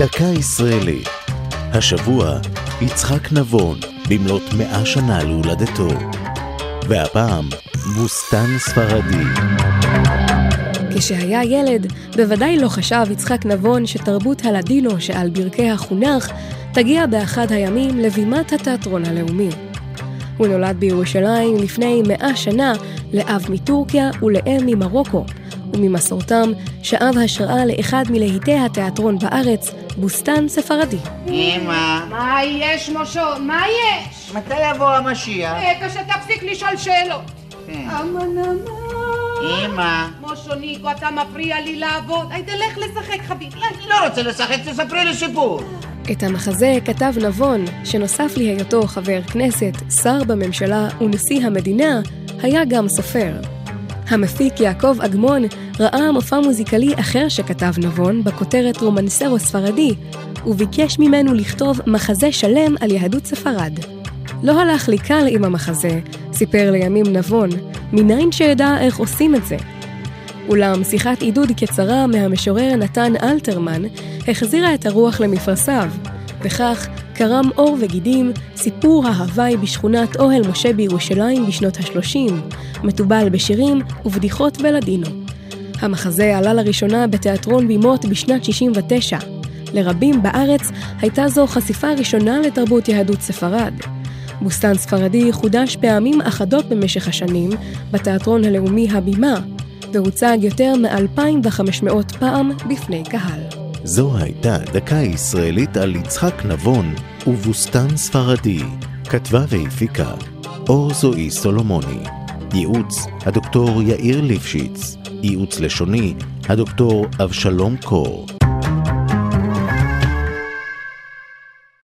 דקה ישראלית. השבוע, יצחק נבון, במלאת מאה שנה להולדתו. והפעם, בוסתן ספרדי. כשהיה ילד, בוודאי לא חשב יצחק נבון שתרבות הלדינו שעל ברכי החונך תגיע באחד הימים לבימת התיאטרון הלאומי. הוא נולד בירושלים לפני מאה שנה לאב מטורקיה ולאם ממרוקו, וממסורתם שאב השראה לאחד מלהיטי התיאטרון בארץ, בוסתן ספרדי. אמא, מה יש, מושו? מה יש? מתי יבוא המשיח? רגע שתפסיק לשאול שאלות. כן. אמן אמן. אמא, מושו ניקו, אתה מפריע לי לעבוד. היי, תלך לשחק, חביבי. אני לא רוצה לשחק, תספרי לי סיפור. את המחזה כתב נבון, שנוסף להיותו חבר כנסת, שר בממשלה ונשיא המדינה, היה גם סופר. המפיק יעקב אגמון ראה מופע מוזיקלי אחר שכתב נבון בכותרת רומנסרו ספרדי, וביקש ממנו לכתוב מחזה שלם על יהדות ספרד. לא הלך לי קל עם המחזה, סיפר לימים נבון, מניין שידע איך עושים את זה. אולם שיחת עידוד קצרה מהמשורר נתן אלתרמן החזירה את הרוח למפרשיו, וכך קרם עור וגידים סיפור ההוואי בשכונת אוהל משה בירושלים בשנות ה-30, מתובל בשירים ובדיחות בלדינו. המחזה עלה לראשונה בתיאטרון בימות בשנת 69. לרבים בארץ הייתה זו חשיפה ראשונה לתרבות יהדות ספרד. בוסתן ספרדי חודש פעמים אחדות במשך השנים בתיאטרון הלאומי הבימה, והוצג יותר מ-2,500 פעם בפני קהל. זו הייתה דקה ישראלית על יצחק נבון ובוסתן ספרדי. כתבה והפיקה אור זועי סולומוני. ייעוץ הדוקטור יאיר ליפשיץ. ייעוץ לשוני הדוקטור אבשלום קור.